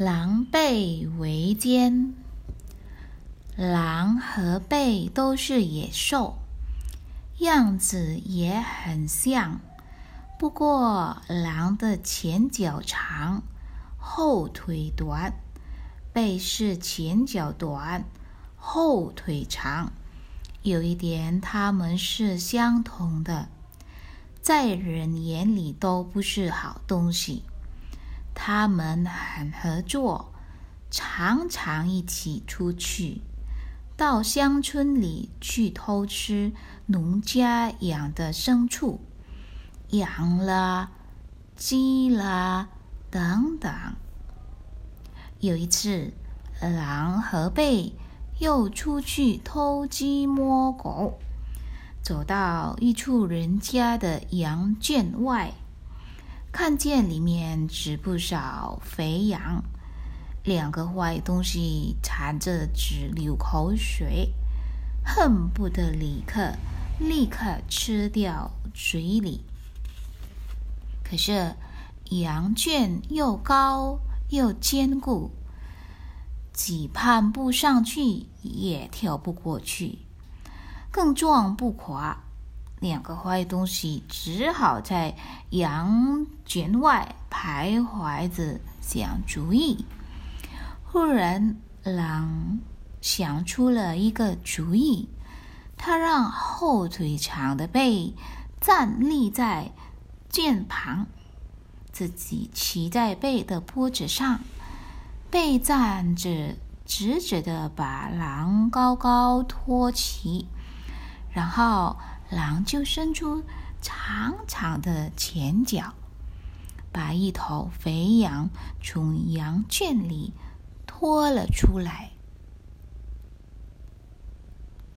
狼狈为奸。狼和狈都是野兽，样子也很像。不过，狼的前脚长，后腿短；狈是前脚短，后腿长。有一点，它们是相同的，在人眼里都不是好东西。他们很合作，常常一起出去到乡村里去偷吃农家养的牲畜，羊啦、鸡啦等等。有一次，狼和狈又出去偷鸡摸狗，走到一处人家的羊圈外。看见里面挤不少肥羊，两个坏东西馋着直流口水，恨不得立刻立刻吃掉嘴里。可是羊圈又高又坚固，既攀不上去，也跳不过去，更撞不垮。两个坏东西只好在羊圈外徘徊着想主意。忽然，狼想出了一个主意，他让后腿长的背站立在圈旁，自己骑在背的脖子上，背站着直直的把狼高高托起，然后。狼就伸出长长的前脚，把一头肥羊从羊圈里拖了出来。